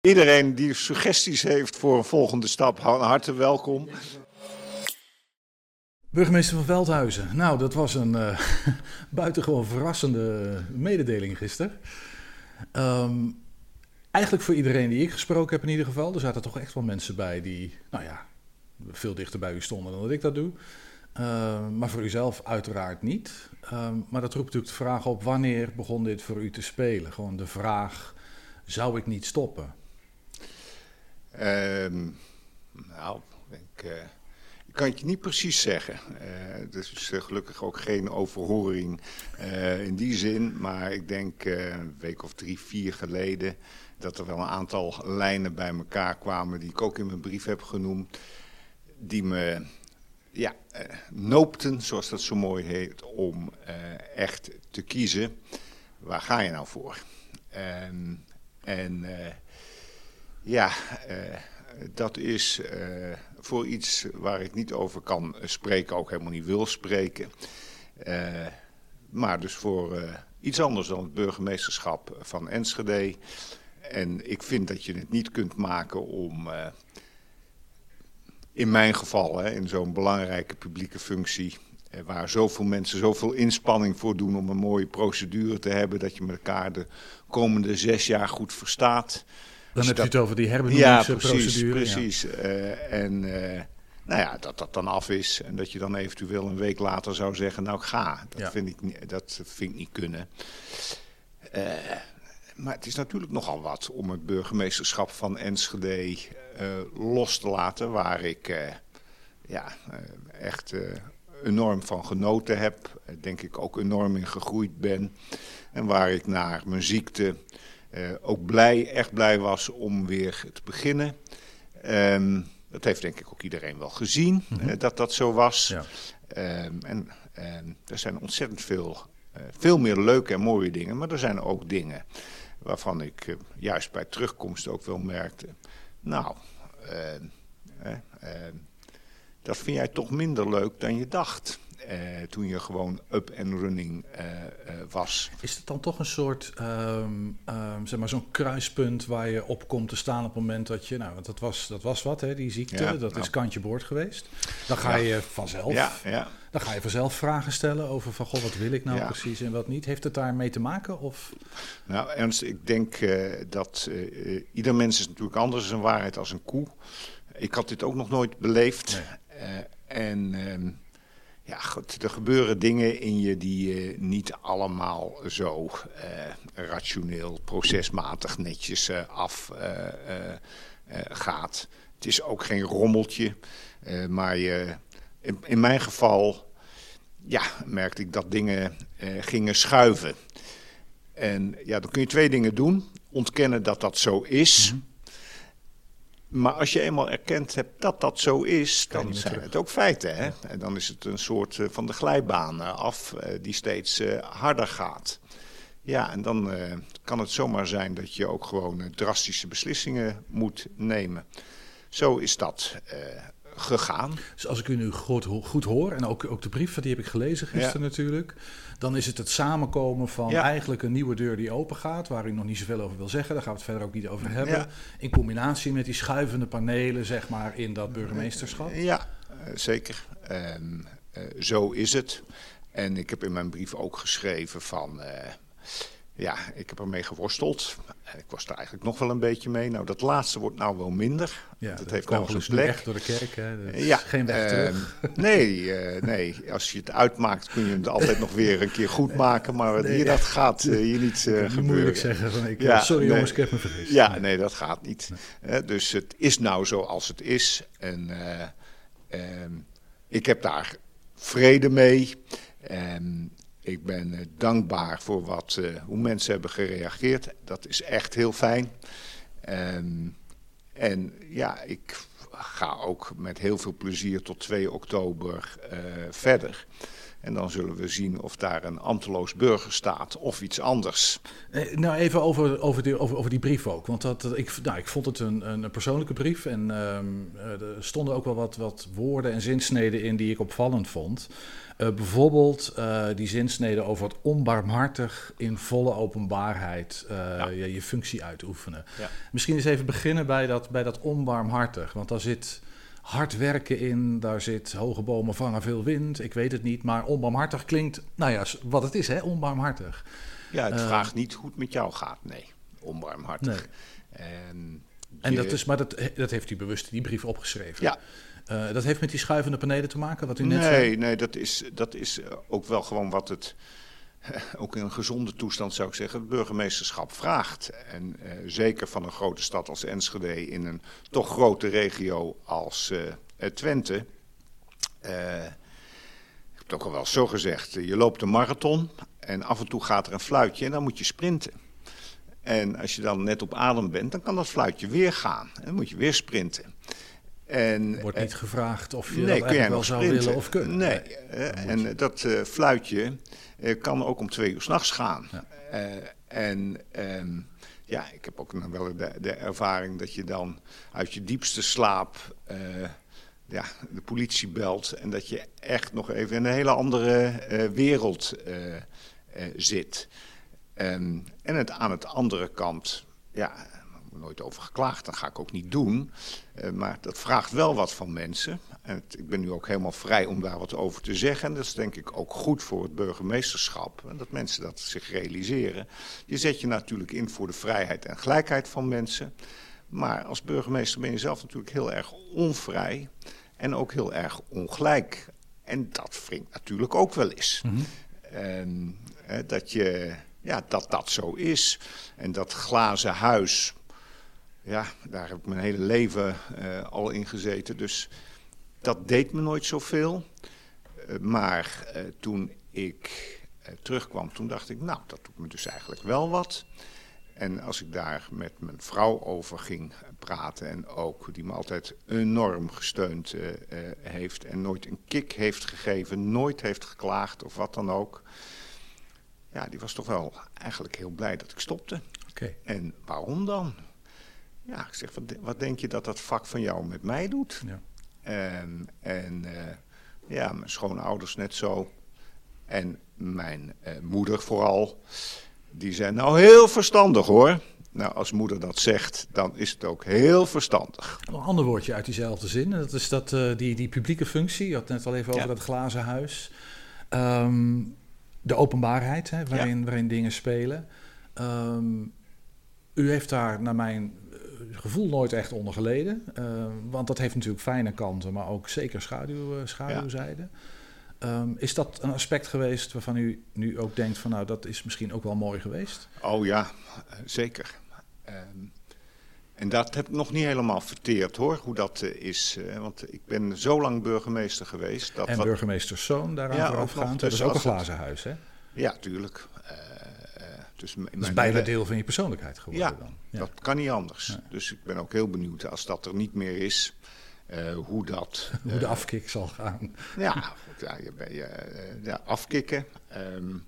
Iedereen die suggesties heeft voor een volgende stap, harte welkom. Burgemeester van Veldhuizen. Nou, dat was een uh, buitengewoon verrassende mededeling gisteren. Um, eigenlijk voor iedereen die ik gesproken heb in ieder geval. Er zaten toch echt wel mensen bij die, nou ja, veel dichter bij u stonden dan dat ik dat doe. Uh, maar voor uzelf uiteraard niet. Uh, maar dat roept natuurlijk de vraag op, wanneer begon dit voor u te spelen? Gewoon de vraag, zou ik niet stoppen? Um, nou, ik, uh, ik kan het je niet precies zeggen. Uh, er is uh, gelukkig ook geen overhoring in die zin. Maar ik denk een week of drie, vier geleden... dat er wel een aantal lijnen bij elkaar kwamen... die ik ook in mijn brief heb genoemd... die me ja, noopten, zoals dat zo mooi heet... om echt te kiezen. Waar ga je nou voor? Ehm, en... Ja, uh, dat is uh, voor iets waar ik niet over kan spreken, ook helemaal niet wil spreken. Maar dus voor iets anders dan het burgemeesterschap van Enschede. En ik vind dat je het niet kunt maken om, in mijn geval, hè, in zo'n belangrijke publieke functie, waar zoveel mensen zoveel inspanning voor doen om een mooie procedure te hebben, dat je elkaar de komende zes jaar goed verstaat. Dan heb je het over die herbenoemingsprocedure. Ja, precies. precies. Ja. Uh, en uh, nou ja, dat dat dan af is en dat je dan eventueel een week later zou zeggen, nou ik ga. Dat, ja. vind, ik niet, dat vind ik niet kunnen. Uh, maar het is natuurlijk nogal wat om het burgemeesterschap van Enschede los te laten, waar ik ja, echt enorm van genoten heb. Denk ik ook enorm in gegroeid ben. En waar ik naar mijn ziekte ook blij, echt blij was om weer te beginnen. Um, dat heeft denk ik ook iedereen wel gezien, mm -hmm. uh, dat dat zo was. Ja. Um, en um, er zijn ontzettend veel, uh, veel meer leuke en mooie dingen. Maar er zijn ook dingen waarvan ik juist bij terugkomst ook wel merkte... Nou, dat vind jij toch minder leuk dan je dacht uh, toen je gewoon up and running uh, uh, was. Is het dan toch een soort, um, um, zeg maar, zo'n kruispunt waar je op komt te staan op het moment dat je, nou, want dat was, dat was wat, hè, die ziekte, ja, dat nou. is kantje boord geweest. Dan ga ja. je vanzelf, ja, ja. dan ga je vanzelf vragen stellen over van, goh, wat wil ik nou precies en wat niet. Heeft het daar mee te maken? Of? Nou, Ernst, ik denk dat ieder mens is natuurlijk anders, is een waarheid als een koe. Ik had dit ook nog nooit beleefd. Nee. en ehm, ja, goed, er gebeuren dingen in je die niet allemaal zo uh, rationeel, procesmatig netjes uh, af gaat. Het is ook geen rommeltje, maar in, mijn geval ja, merkte ik dat dingen gingen schuiven. En ja, dan kun je twee dingen doen. Ontkennen dat dat zo is. -hmm. Maar als je eenmaal erkend hebt dat dat zo is, dan zijn terug. het ook feiten. Hè? Ja. En dan is het een soort uh, van de glijbaan af uh, die steeds harder gaat. Ja, en dan kan het zomaar zijn dat je ook gewoon drastische beslissingen moet nemen. Zo is dat gegaan. Dus als ik u nu goed, goed hoor, en ook, ook de brief, die heb ik gelezen gisteren ja. natuurlijk. Dan is het het samenkomen van ja. eigenlijk een nieuwe deur die open gaat, waar u nog niet zoveel over wil zeggen. Daar gaan we het verder ook niet over hebben. Ja. In combinatie met die schuivende panelen, zeg maar, in dat burgemeesterschap. Ja, zeker. Um, uh, zo is het. En ik heb in mijn brief ook geschreven van... Uh, ja, ik heb ermee geworsteld. Ik was er eigenlijk nog wel een beetje mee. Nou, dat laatste wordt nou wel minder. Ja, dat, heeft nou zijn plek. echt door de kerk, hè? ja, geen weg terug. Uh, nee, uh, nee, als je het uitmaakt kun je het altijd nog weer een keer goed maken. Maar nee, hier, dat gaat uh, hier niet gebeuren. moeilijk zeggen van, ik, ja, sorry nee, jongens, ik heb me vergist. Ja, nee, dat gaat niet. Dus het is nou zoals het is. En ehm, ik heb daar vrede mee. Um, ik ben uh, dankbaar voor wat, uh, hoe mensen hebben gereageerd. Dat is echt heel fijn. Um, en ja, ik ga ook met heel veel plezier tot 2 oktober uh, verder. En dan zullen we zien of daar een ambteloos burger staat of iets anders. Eh, nou, even over, over, die, over, over die brief ook. Want dat, ik, nou, ik vond het een, een persoonlijke brief. En ehm, er stonden ook wel wat, wat woorden en zinsneden in die ik opvallend vond. Uh, bijvoorbeeld uh, die zinsnede over het onbarmhartig in volle openbaarheid uh, ja. je, je, functie uitoefenen. Ja. Misschien eens even beginnen bij dat, bij dat onbarmhartig. Want daar zit hard werken in, daar zit hoge bomen vangen veel wind, ik weet het niet. Maar onbarmhartig klinkt, nou ja, wat het is hè, onbarmhartig. Ja, het vraagt niet hoe het met jou gaat, nee, onbarmhartig. Nee. En, en dat is, maar dat, dat heeft u bewust in die brief opgeschreven. Ja. Uh, dat heeft met die schuivende panelen te maken, wat u net nee, zei? Nee, dat is, dat is ook wel gewoon wat het, ook in een gezonde toestand zou ik zeggen, het burgemeesterschap vraagt. En uh, zeker van een grote stad als Enschede in een toch grote regio als uh, Twente. ik heb het ook al wel zo gezegd, je loopt een marathon en af en toe gaat er een fluitje en dan moet je sprinten. En als je dan net op adem bent, dan kan dat fluitje weer gaan. En dan moet je weer sprinten. En, Wordt niet gevraagd of je nee, dat wel zou willen of kunnen. Nee, nee. en dat uh, fluitje uh, kan ook om twee uur s'nachts gaan. Ja. Uh, en um, ja, ik heb ook nog wel de, de, ervaring dat je dan uit je diepste slaap ja, de politie belt... en dat je echt nog even in een hele andere wereld zit. Um, en het, aan het andere kant... Ja, nooit over geklaagd, dat ga ik ook niet doen. Uh, maar dat vraagt wel wat van mensen. En het, ik ben nu ook helemaal vrij om daar wat over te zeggen. En dat is denk ik ook goed voor het burgemeesterschap. En dat mensen dat zich realiseren. Je zet je natuurlijk in voor de vrijheid en gelijkheid van mensen. Maar als burgemeester ben je zelf natuurlijk heel erg onvrij. En ook heel erg ongelijk. En dat wringt natuurlijk ook wel eens. Mm -hmm. en, hè, dat, je, ja, dat dat zo is. En dat glazen huis ja, daar heb ik mijn hele leven uh, al in gezeten. Dus dat deed me nooit zoveel. Uh, maar uh, toen ik terugkwam, toen dacht ik, nou, dat doet me dus eigenlijk wel wat. En als ik daar met mijn vrouw over ging praten en ook die me altijd enorm gesteund heeft en nooit een kick heeft gegeven, nooit heeft geklaagd of wat dan ook. Ja, die was toch wel eigenlijk heel blij dat ik stopte. Okay. En waarom dan? Ja, ik zeg, wat, wat, denk je dat dat vak van jou met mij doet? Ja. En, en uh, ja, mijn schoonouders net zo. En mijn uh, moeder vooral. Die zei, nou heel verstandig hoor. Nou, als moeder dat zegt, dan is het ook heel verstandig. Een ander woordje uit diezelfde zin. Dat is dat, uh, die, die publieke functie. Je had net al even over ja. dat glazen huis. Um, de openbaarheid, hè, waarin, ja. waarin dingen spelen. Um, u heeft daar, naar mijn gevoel nooit echt onder geleden. Uh, want dat heeft natuurlijk fijne kanten, maar ook zeker schaduw, uh, schaduwzijde. Ja. Um, is dat een aspect geweest waarvan u nu ook denkt van nou dat is misschien ook wel mooi geweest? Oh ja, zeker. Um, en dat heb ik nog niet helemaal verteerd hoor, hoe dat uh, is. want ik ben zo lang burgemeester geweest. Dat en wat... burgemeesterszoon daaraan ja, voorafgaand. Dat is ook een glazen huis hè? Ja, tuurlijk. Dus dat is bijna deel van je persoonlijkheid geworden ja, dan. Ja, dat kan niet anders. Ja. Dus ik ben ook heel benieuwd als dat er niet meer is, uh, hoe dat... hoe de afkik zal gaan. ja, ja, je, je, ja afkikken. Um,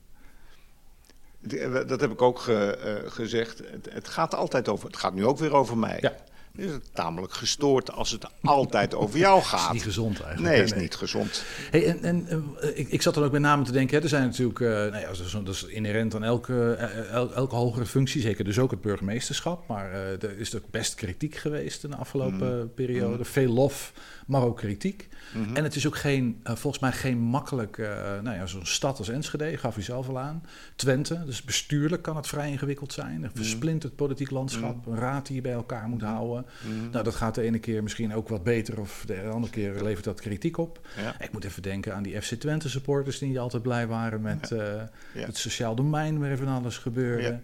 dat heb ik ook ge, uh, gezegd. Het, het, gaat altijd over... Het gaat nu ook weer over mij. Ja is het tamelijk gestoord als het altijd over jou gaat. Dat is niet gezond eigenlijk. Nee, is niet gezond. Hey, en, en uh, ik, ik zat dan ook met name te denken, hè, er zijn natuurlijk, uh, nou ja, dat, is, dat is inherent aan elke, el, elke hogere functie, zeker dus ook het burgemeesterschap. Maar er is ook best kritiek geweest in de afgelopen mm. periode. Mm. Veel lof, maar ook kritiek. Mm -hmm. En het is ook geen, volgens mij geen makkelijk, nou ja, zo'n stad als Enschede, gaf u zelf al aan. Twente, dus bestuurlijk kan het vrij ingewikkeld zijn. Een versplinterd politiek landschap, een raad die je bij elkaar moet houden. Mm. Nou, dat gaat de ene keer misschien ook wat beter of de andere keer levert dat kritiek op. Ja. Ik moet even denken aan die FC Twente supporters die niet altijd blij waren met ja. Uh, ja. het sociaal domein waar van alles gebeurde.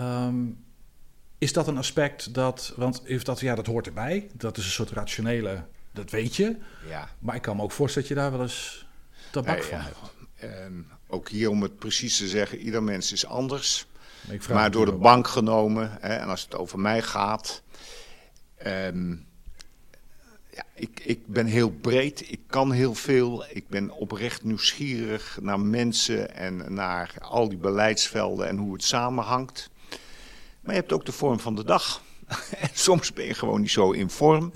Um, is dat een aspect dat, want heeft dat, ja, dat hoort erbij. Dat is een soort rationele, dat weet je. Ja. Maar ik kan me ook voorstellen dat je daar wel eens tabak van hebt. Um, ook hier om het precies te zeggen, ieder mens is anders. Maar door de bank genomen, hè, en als het over mij gaat, Um, ja, ik, ik ben heel breed, ik kan heel veel. Ik ben oprecht nieuwsgierig naar mensen en naar al die beleidsvelden en hoe het samenhangt. Maar je hebt ook de vorm van de dag. en soms ben je gewoon niet zo in vorm.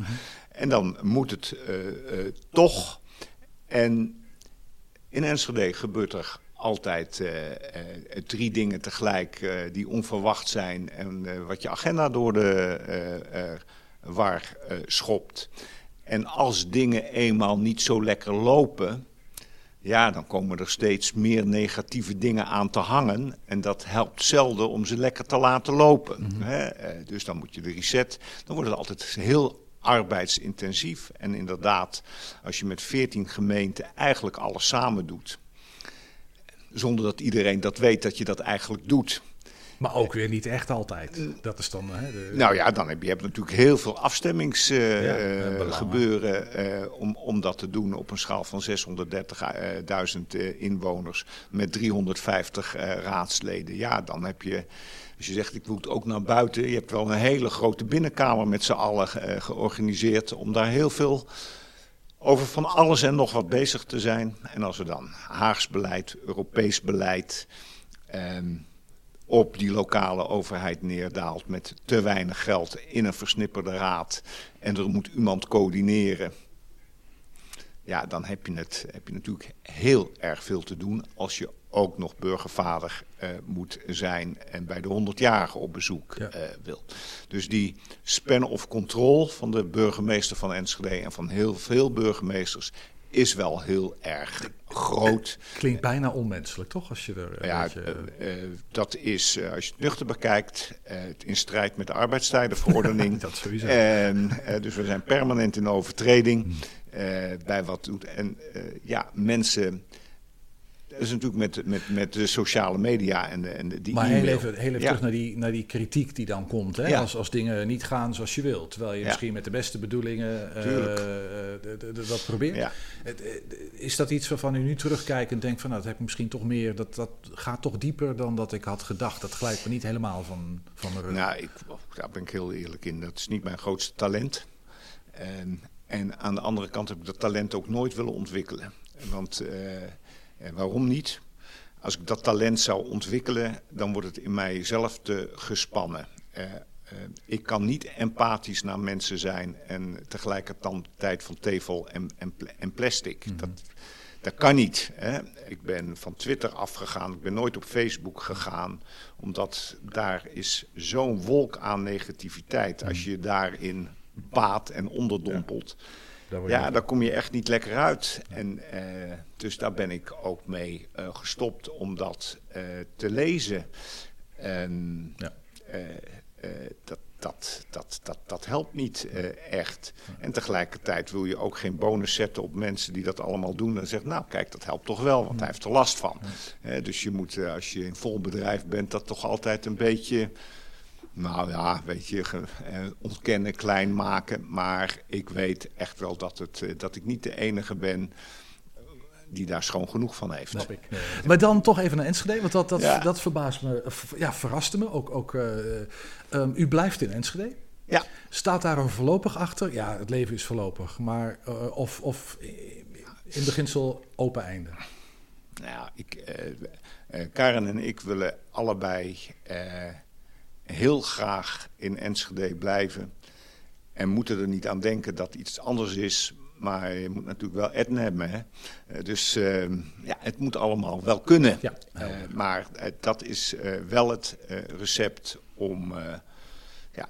En dan moet het uh, uh, toch. En in Enschede gebeurt er altijd uh, drie dingen tegelijk die onverwacht zijn. En wat je agenda door de war schopt. En als dingen eenmaal niet zo lekker lopen, ja, dan komen er steeds meer negatieve dingen aan te hangen. En dat helpt zelden om ze lekker te laten lopen. Mm -hmm. Dus dan moet je de reset. Dan wordt het altijd heel arbeidsintensief. En inderdaad, als je met 14 gemeenten eigenlijk alles samen doet. Zonder dat iedereen dat weet dat je dat eigenlijk doet. Maar ook weer niet echt altijd. Dat is dan. Hè, de... Nou ja, dan heb je hebt natuurlijk heel veel afstemmingsgebeuren uh, ja, uh, om, om dat te doen op een schaal van 630.000 uh, inwoners met 350 raadsleden. Ja, dan heb je. Als je zegt, ik moet ook naar buiten. Je hebt wel een hele grote binnenkamer met z'n allen ge georganiseerd. Om daar heel veel over van alles en nog wat bezig te zijn. En als we dan Haags beleid, Europees beleid. Um, op die lokale overheid neerdaalt met te weinig geld in een versnipperde raad en er moet iemand coördineren. Ja, dan heb je, het, heb je natuurlijk heel erg veel te doen als je ook nog burgervader uh, moet zijn en bij de 100-jarigen op bezoek ja. uh, wil. Dus die span of control van de burgemeester van Enschede en van heel veel burgemeesters is wel heel erg groot. Klinkt bijna onmenselijk, toch? Als je er, ja, beetje... uh, uh, dat is, uh, als je het nuchter bekijkt, in strijd met de arbeidstijdenverordening. dat sowieso. En, dus we zijn permanent in overtreding hmm. bij wat doet. En ja, mensen dat is natuurlijk met, met, met de sociale media en, de, en de, die Maar heel even, heel even ja. terug naar die, naar die kritiek die dan komt. Hè? Ja. Als, als dingen niet gaan zoals je wilt. Terwijl je ja. misschien met de beste bedoelingen uh, dat probeert. Is dat iets waarvan u nu terugkijkt en denkt van... nou, dat heb ik misschien toch meer... Dat, dat gaat toch dieper dan dat ik had gedacht. Dat glijdt me niet helemaal van, van de rug. Nou, ik, daar ben ik heel eerlijk in. Dat is niet mijn grootste talent. En, en aan de andere kant heb ik dat talent ook nooit willen ontwikkelen. Want... Uh, en waarom niet? Als ik dat talent zou ontwikkelen, dan wordt het in mijzelf te gespannen. Uh, uh, ik kan niet empathisch naar mensen zijn en tegelijkertijd van tevel en, en, en plastic. Mm -hmm. dat, dat kan niet. Hè? Ik ben van Twitter afgegaan, ik ben nooit op Facebook gegaan, omdat daar is zo'n wolk aan negativiteit. Als je daarin baat en onderdompelt. Ja. Daar ja, daar kom je echt niet lekker uit. En, uh, dus daar ben ik ook mee uh, gestopt om dat uh, te lezen. En ja. dat, dat, dat, dat, dat helpt niet echt. En tegelijkertijd wil je ook geen bonus zetten op mensen die dat allemaal doen. En zeggen, nou kijk, dat helpt toch wel, want hij heeft er last van. dus je moet, als je in vol bedrijf bent, dat toch altijd een beetje nou ja, weet je, eh, ontkennen, klein maken. Maar ik weet echt wel dat, het, eh, dat ik niet de enige ben die daar schoon genoeg van heeft. Snap ik. Maar dan toch even naar Enschede, want dat, dat, ja. dat verbaast me, ja, verraste me. Ook, ook, uh, um, u blijft in Enschede. Ja. Staat daar een voorlopig achter? Ja, het leven is voorlopig. Maar uh, of, of in beginsel open einde? Nou ja, ik, uh, Karen en ik willen allebei heel graag in Enschede blijven. En moeten er niet aan denken dat iets anders is. Maar je moet natuurlijk wel eten hebben. Hè? Dus uh, ja, het moet allemaal wel kunnen. Ja, uh, maar uh, dat is wel het recept om. ja,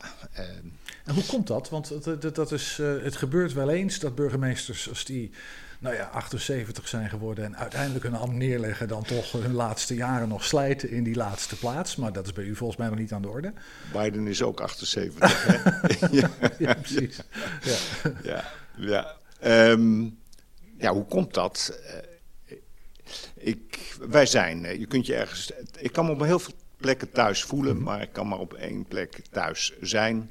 en hoe komt dat? Want dat, dat is, het gebeurt wel eens dat burgemeesters, als die nou ja, 78 zijn geworden en uiteindelijk hun hand neerleggen, dan toch hun laatste jaren nog slijten in die laatste plaats. Maar dat is bij u volgens mij nog niet aan de orde. Biden is ook 78. hè? ja. ja, precies. Ja, ja. ja. Um, ja hoe komt dat? Uh, ik, wij zijn, je kunt je ergens, ik kan me op heel veel plekken thuis voelen, -hmm. maar ik kan maar op één plek thuis zijn.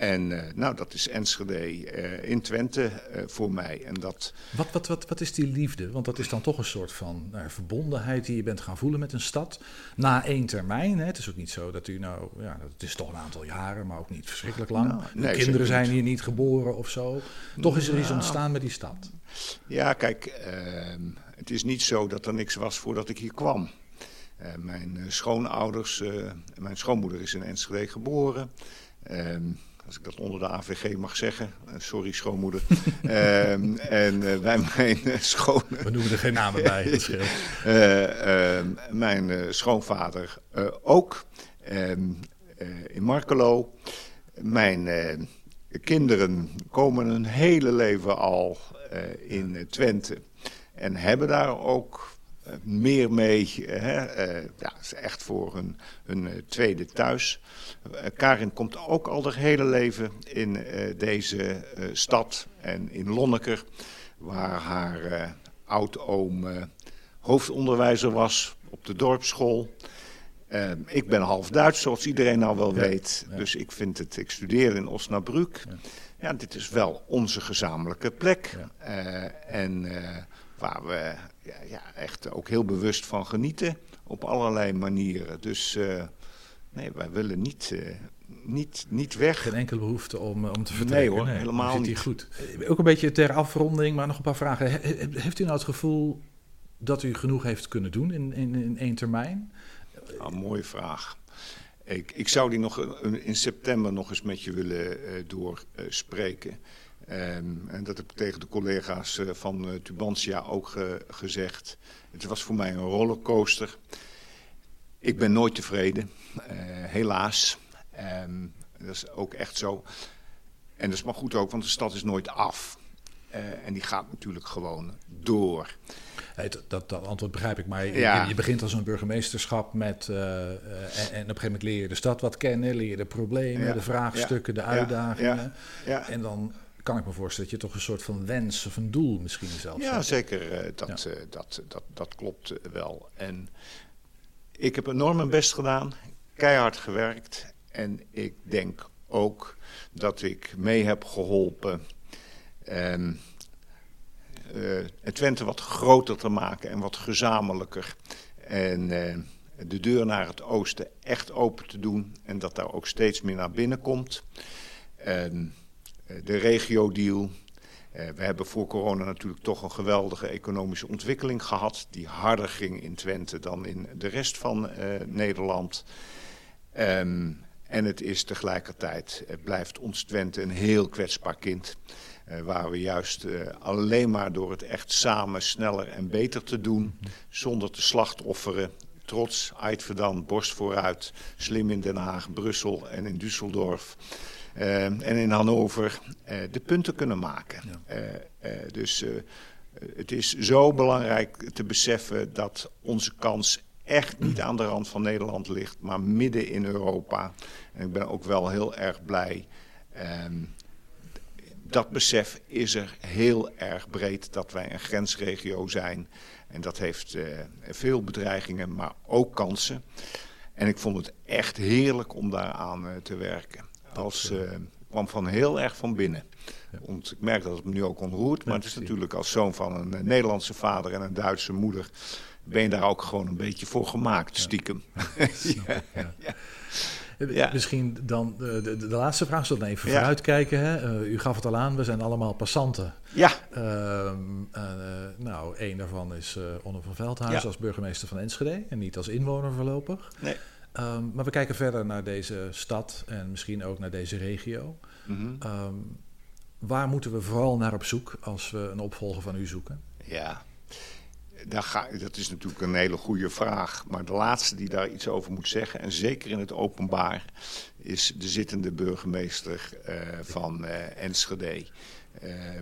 En uh, nou, dat is Enschede uh, in Twente uh, voor mij. En dat... wat, wat, wat, wat is die liefde? Want dat is dan toch een soort van nou, verbondenheid die je bent gaan voelen met een stad. Na één termijn. Hè? Het is ook niet zo dat u nou, ja, het is toch een aantal jaren, maar ook niet verschrikkelijk lang. Nou, nee, kinderen zijn hier niet geboren of zo. Toch is er iets nou. ontstaan met die stad. Ja, kijk, ehm, het is niet zo dat er niks was voordat ik hier kwam. mijn schoonouders, mijn schoonmoeder is in Enschede geboren. Ehm, als ik dat onder de AVG mag zeggen. Eh, sorry, schoonmoeder. um, en uh, bij mijn uh, schoon... We noemen er geen namen bij, scheelt. Ehm, mijn schoonvader ook. Ehm, in Markelo. Mijn kinderen komen een hele leven al in Twente. En hebben daar ook meer mee. Hè? ja, is echt voor hun, hun tweede thuis. Eh, Karin komt ook al haar hele leven in deze stad en in Lonneker, waar haar oud-oom hoofdonderwijzer was op de dorpsschool. ik ben half Duits, zoals iedereen nou wel ja, weet. Ja. Dus ik vind het, ik studeer in Osnabrück. Ja. ja dit is wel onze gezamenlijke plek. en waar we ja, echt ook heel bewust van genieten op allerlei manieren. Dus Nee, wij willen niet, uh, niet, niet weg. Geen enkele behoefte om, om te vertrekken. Nee hoor, nee, helemaal niet. goed. Ook een beetje ter afronding, maar nog een paar vragen. He, heeft u nou het gevoel dat u genoeg heeft kunnen doen in, in, in één termijn? Nou, mooie vraag. Ik, ik zou die nog in september nog eens met je willen uh, doorspreken. Um, en dat heb ik tegen de collega's uh, van Tubantia ook gezegd. Het was voor mij een rollercoaster. Ik ben nooit tevreden, uh, helaas. Um, dat is ook echt zo. En dat is maar goed ook, want de stad is nooit af. Uh, en die gaat natuurlijk gewoon door. Hey, dat, dat, antwoord begrijp ik, maar je, ja. je begint als een burgemeesterschap met... Uh, uh, en, en, op een gegeven moment leer je de stad wat kennen, leer je de problemen, ja. de vraagstukken, ja. de uitdagingen. En dan kan ik me voorstellen dat je toch een soort van wens of een doel misschien zelf Ja, hebt. zeker. dat, dat, dat, dat klopt wel. En ik heb enorm mijn best gedaan, keihard gewerkt. En ik denk ook dat ik mee heb geholpen um, uh, het Twente wat groter te maken en wat gezamenlijker. En uh, de deur naar het oosten echt open te doen. En dat daar ook steeds meer naar binnen komt. Uh, de regio-deal, uh, we hebben voor corona natuurlijk toch een geweldige economische ontwikkeling gehad. Die harder ging in Twente dan in de rest van uh, Nederland. Um, en het is tegelijkertijd, het blijft ons Twente een heel kwetsbaar kind. Waar we juist alleen maar door het echt samen sneller en beter te doen, zonder te slachtofferen, trots, Eidverdam, borst vooruit, slim in Den Haag, Brussel en in Düsseldorf. Uh, en in Hannover uh, de punten kunnen maken. Ja. Uh, dus het is zo belangrijk te beseffen dat onze kans echt niet aan de rand van Nederland ligt, maar midden in Europa. En ik ben ook wel heel erg blij. Um, dat besef is er heel erg breed dat wij een grensregio zijn. En dat heeft veel bedreigingen, maar ook kansen. En ik vond het echt heerlijk om daaraan te werken als, uh, kwam van heel erg van binnen. Want ik merk dat het me nu ook onroert. Maar het is natuurlijk als zoon van een uh, Nederlandse vader en een Duitse moeder... ben je daar ook gewoon een beetje voor gemaakt, stiekem. ja. ja. Ja. Misschien dan de, de, de, laatste vraag, zullen we even vooruitkijken. Hè? Uh, u gaf het al aan, we zijn allemaal passanten. Ja. Uh, uh, nou, één daarvan is Onno van Veldhuis als burgemeester van Enschede en niet als inwoner voorlopig. Nee. Um, maar we kijken verder naar deze stad en misschien ook naar deze regio. Mm -hmm. um, waar moeten we vooral naar op zoek als we een opvolger van u zoeken? Ja, ga, dat is natuurlijk een hele goede vraag. Maar de laatste die daar iets over moet zeggen, en zeker in het openbaar, is de zittende burgemeester uh, van uh, Enschede. Uh,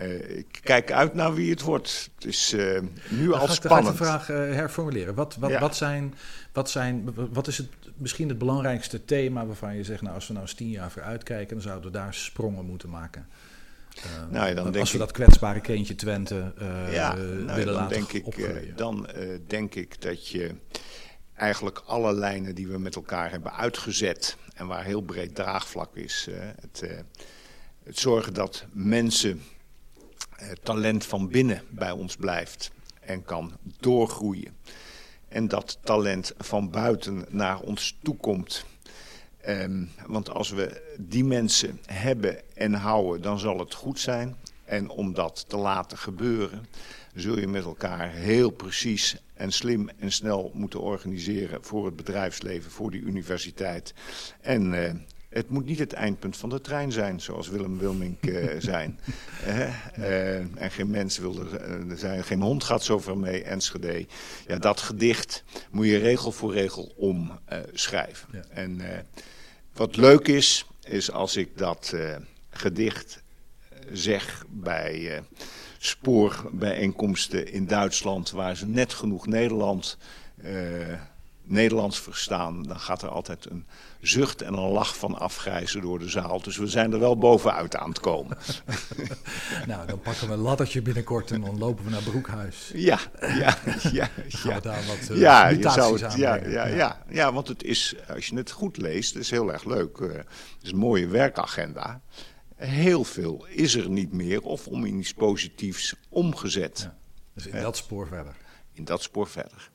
uh, ik kijk uit naar wie het wordt. Het is uh, nu al spannend. Ik ga de vraag uh, herformuleren. Wat, wat, ja. wat, zijn, wat, zijn, wat is het, misschien het belangrijkste thema waarvan je zegt... nou, als we nou eens tien jaar vooruit kijken... dan zouden we daar sprongen moeten maken. nou, ja, dan als denk we ik, dat kwetsbare kindje Twente ja, nou, willen dan laten denk ik, Dan denk ik dat je eigenlijk alle lijnen die we met elkaar hebben uitgezet en waar heel breed draagvlak is. het, het zorgen dat mensen talent van binnen bij ons blijft en kan doorgroeien. En dat talent van buiten naar ons toe komt. Um, want als we die mensen hebben en houden, dan zal het goed zijn. En om dat te laten gebeuren, zul je met elkaar heel precies en slim en snel moeten organiseren voor het bedrijfsleven, voor die universiteit. En uh, het moet niet het eindpunt van de trein zijn, zoals Willem Wilmink uh, zijn. uh, en geen mens wil er zijn, geen hond gaat zover mee, Enschede. Ja, dat gedicht moet je regel voor regel omschrijven. Ja. En wat leuk is, is als ik dat gedicht zeg bij spoorbijeenkomsten in Duitsland, waar ze net genoeg Nederland Nederlands verstaan, dan gaat er altijd een zucht en een lach van afgrijzen door de zaal. Dus we zijn er wel bovenuit aan het komen. nou, dan pakken we een laddertje binnenkort en dan lopen we naar Broekhuis. Ja, ja, ja. ja. daar wat uh, ja, je zou het, ja, ja, ja, ja, want het is, als je het goed leest, is heel erg leuk. Uh, het is een mooie werkagenda. Heel veel is er niet meer of om in iets positiefs omgezet. dus in dat spoor verder. In dat spoor verder.